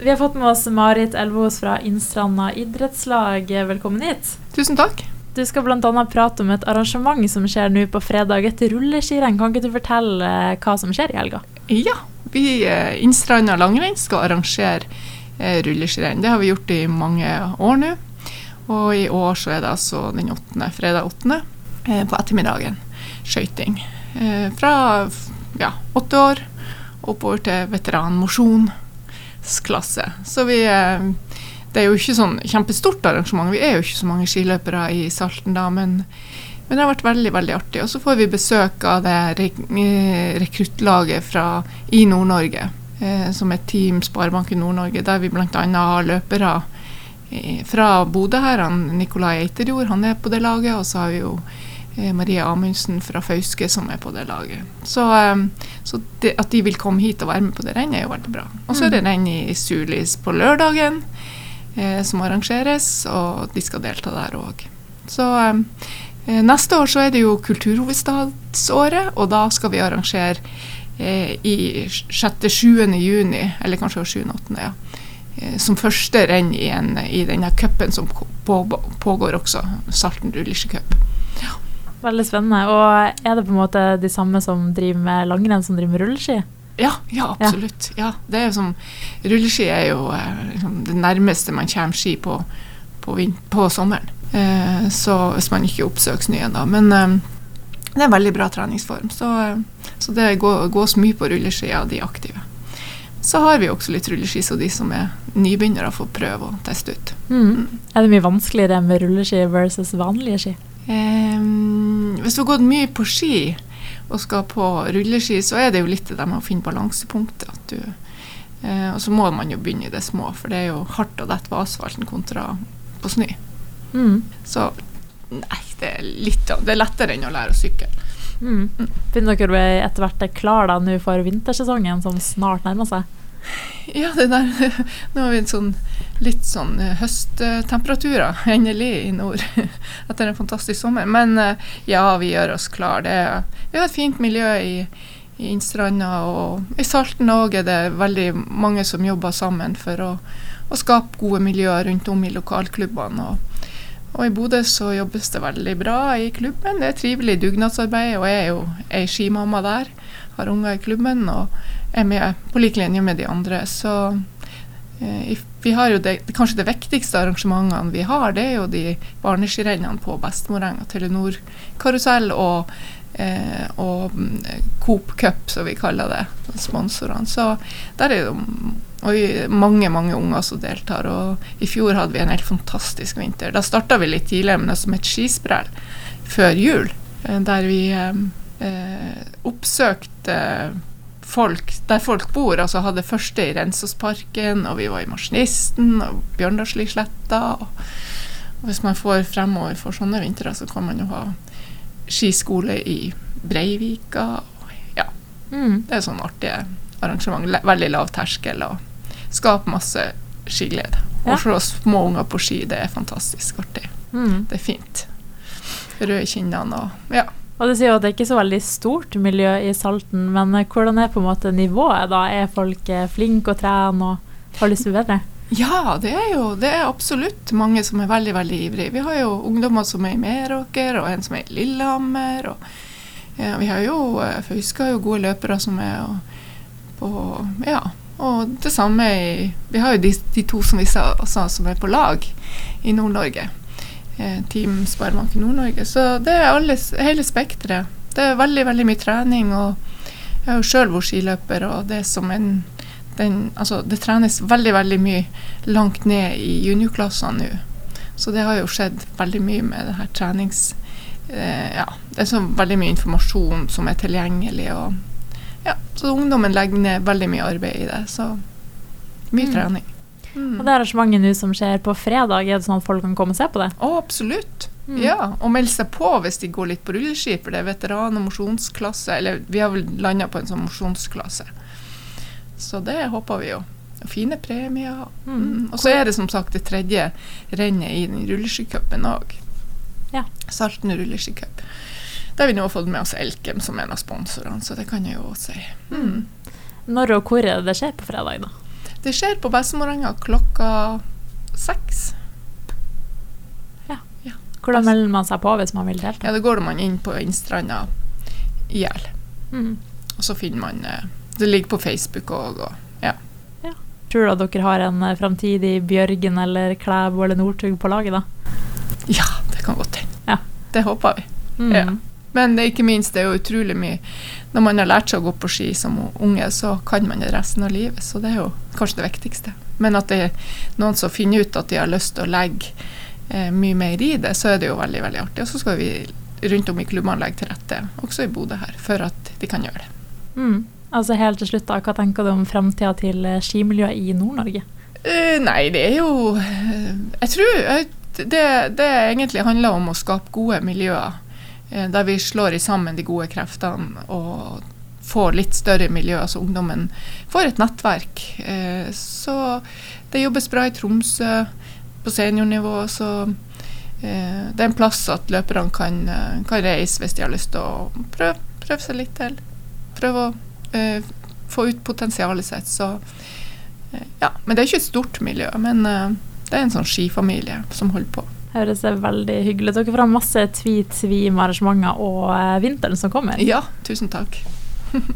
Vi har fått med oss Marit Elvås fra Innstranda idrettslag. Velkommen hit. Tusen takk. Du skal bl.a. prate om et arrangement som skjer nå på fredag, et rulleskirenn. Kan ikke du fortelle eh, hva som skjer i helga? Ja, vi eh, Innstranda langrenn skal arrangere eh, rulleskirenn. Det har vi gjort i mange år nå. Og i år så er det altså den 8., fredag 8. Eh, på ettermiddagen. Skøyting. Fra ja, åtte år oppover til veteranmosjonsklasse. Så vi eh, Det er jo ikke sånn kjempestort arrangement. Vi er jo ikke så mange skiløpere i Salten da, men, men det har vært veldig veldig artig. Og så får vi besøk av det eh, rekruttlaget i Nord-Norge, eh, som er Team Sparebanken Nord-Norge, der vi bl.a. har løpere fra Bodø her. Han, Nikolai Eiterjord han er på det laget. Og så har vi jo Marie Amundsen fra Fauske som er på det laget. Så, eh, så det, at de vil komme hit og være med på det rennet, er jo veldig bra. Og så er det renn i Sulis på lørdagen eh, som arrangeres, og de skal delta der òg. Så eh, neste år så er det jo kulturhovedstadsåret, og da skal vi arrangere eh, i 6.-7. juni, eller kanskje 7.-8., ja. eh, Som første renn i, en, i denne cupen som på, pågår også, Salten rulleskicup. Veldig spennende. Og er det på en måte de samme som driver med langrenn, som driver med rulleski? Ja, ja absolutt. Ja. det er jo som, rulleski er jo eh, liksom, det nærmeste man kommer ski på, på, på sommeren. Eh, så hvis man ikke oppsøker snøen, da. Men eh, det er en veldig bra treningsform. Så, eh, så det går, gås mye på rulleski av de aktive. Så har vi også litt rulleski, så de som er nybegynnere får prøve å teste ut. Mm. Mm. Er det mye vanskeligere med rulleski versus vanlige ski? Eh, hvis du har gått mye på ski og skal på rulleski, så er det jo litt det der med å finne balansepunktet. At du, eh, og så må man jo begynne i det små, for det er jo hardt å dette på asfalten kontra på snø. Mm. Så nei, det er, litt, det er lettere enn å lære å sykle. Mm. Finner dere etter hvert klar da nå for vintersesongen som snart nærmer seg? Ja, det der Nå har vi sånn litt sånn høsttemperaturer endelig i nord etter en fantastisk sommer. Men ja, vi gjør oss klar. Det, vi har et fint miljø i, i Innstranda, og i Salten òg er det veldig mange som jobber sammen for å, å skape gode miljøer rundt om i lokalklubbene. Og, og i Bodø så jobbes det veldig bra i klubben. Det er trivelig dugnadsarbeid, og jeg er jo ei skimamma der. Har unger i klubben og er med på lik linje med de andre. Så eh, vi har jo det, kanskje det viktigste arrangementene vi har, det er jo de barneskirennene på Bestemoreng og Telenor Karusell og, eh, og Coop Cup, som vi kaller det, sponsorene. Så der er det og mange mange unger som deltar. Og I fjor hadde vi en helt fantastisk vinter. Da starta vi litt tidligere med noe som het skisprell før jul. Der vi eh, oppsøkte folk der folk bor. Altså hadde første i Rensåsparken, og vi var i Maskinisten og Bjørndalsliksletta. Og, og hvis man får fremover for sånne vintre, så kan man jo ha skiskole i Breivika. Ja. Mm. Det er sånn artige arrangement. Veldig lav terskel og skaper masse skiglede. Ja. Og for oss små unger på ski, det er fantastisk artig. Mm. Det er fint. Røde kinnene og ja. Og du sier jo at det ikke er så veldig stort miljø i Salten, men hvordan er på en måte nivået da? Er folk flinke å trene og har lyst til å bli bedre? Ja, det er jo det er absolutt mange som er veldig veldig ivrige. Vi har jo ungdommer som er i Meråker, og en som er i Lillehammer. Og, ja, vi har jo Fauske har jo gode løpere som er på Ja. Og det samme i Vi har jo de, de to som vi sa som er på lag i Nord-Norge. Team Sparebanken Nord-Norge. Så det er alle, hele spekteret. Det er veldig veldig mye trening. og Jeg har jo sjøl vært skiløper, og det, en, den, altså, det trenes veldig veldig mye langt ned i juniorklassene nå. Så det har jo skjedd veldig mye med det her trenings... Eh, ja, det er så veldig mye informasjon som er tilgjengelig. og ja, Så ungdommen legger ned veldig mye arbeid i det. Så mye mm. trening. Mm. Og det arrangementet nå som skjer på fredag, er det sånn at folk kan komme og se på det? Å, absolutt. Mm. Ja, og melde seg på hvis de går litt på rulleski, for det er veteran- og mosjonsklasse. Eller vi har vel landa på en sånn mosjonsklasse. Så det håper vi jo. Fine premier. Mm. Mm. Og så er det som sagt det tredje rennet i den rulleskicupen òg. Ja. Salten rulleskicup. Der har vi nå fått med oss Elkem som en av sponsorene, så det kan jeg jo også si. Mm. Når og hvor er det det skjer på fredag, da? Det skjer på Bestemoranga klokka seks. Hvordan melder man seg på hvis man vil delta? Ja, da går man inn på Innstranda IL, Mm. og så finner man eh, Det ligger på Facebook òg, ja. Tror du at dere har en eh, framtidig Bjørgen eller Klæbo eller Northug på laget, da? Ja, det kan godt hende. Ja. Det håper vi. Mm. Ja. Men det ikke minst, det er jo utrolig mye Når man har lært seg å gå på ski som unge, så kan man det resten av livet. Så det er jo kanskje det viktigste. Men at det er noen som finner ut at de har lyst til å legge eh, mye mer i det, så er det jo veldig veldig artig. Og så skal vi rundt om i klubbene legge til rette, også i Bodø her, for at de kan gjøre det. Mm. Altså Helt til slutt, da, hva tenker du om framtida til eh, skimiljøet i Nord-Norge? Uh, nei, det er jo eh, Jeg tror det, det egentlig handler om å skape gode miljøer. Eh, Der vi slår i sammen de gode kreftene og får litt større miljø, altså ungdommen får et nettverk. Eh, Så det jobbes bra i Tromsø på seniornivå. Så eh, det er en plass at løperne kan, kan reise hvis de har lyst til å prøve, prøve seg litt til. Prøve å få ut potensialet sitt. Så Ja, men det er ikke et stort miljø, men det er en sånn skifamilie som holder på. Høres veldig hyggelig ut. Dere får ha masse tvi-tvi med arrangementer og eh, vinteren som kommer. Ja, tusen takk.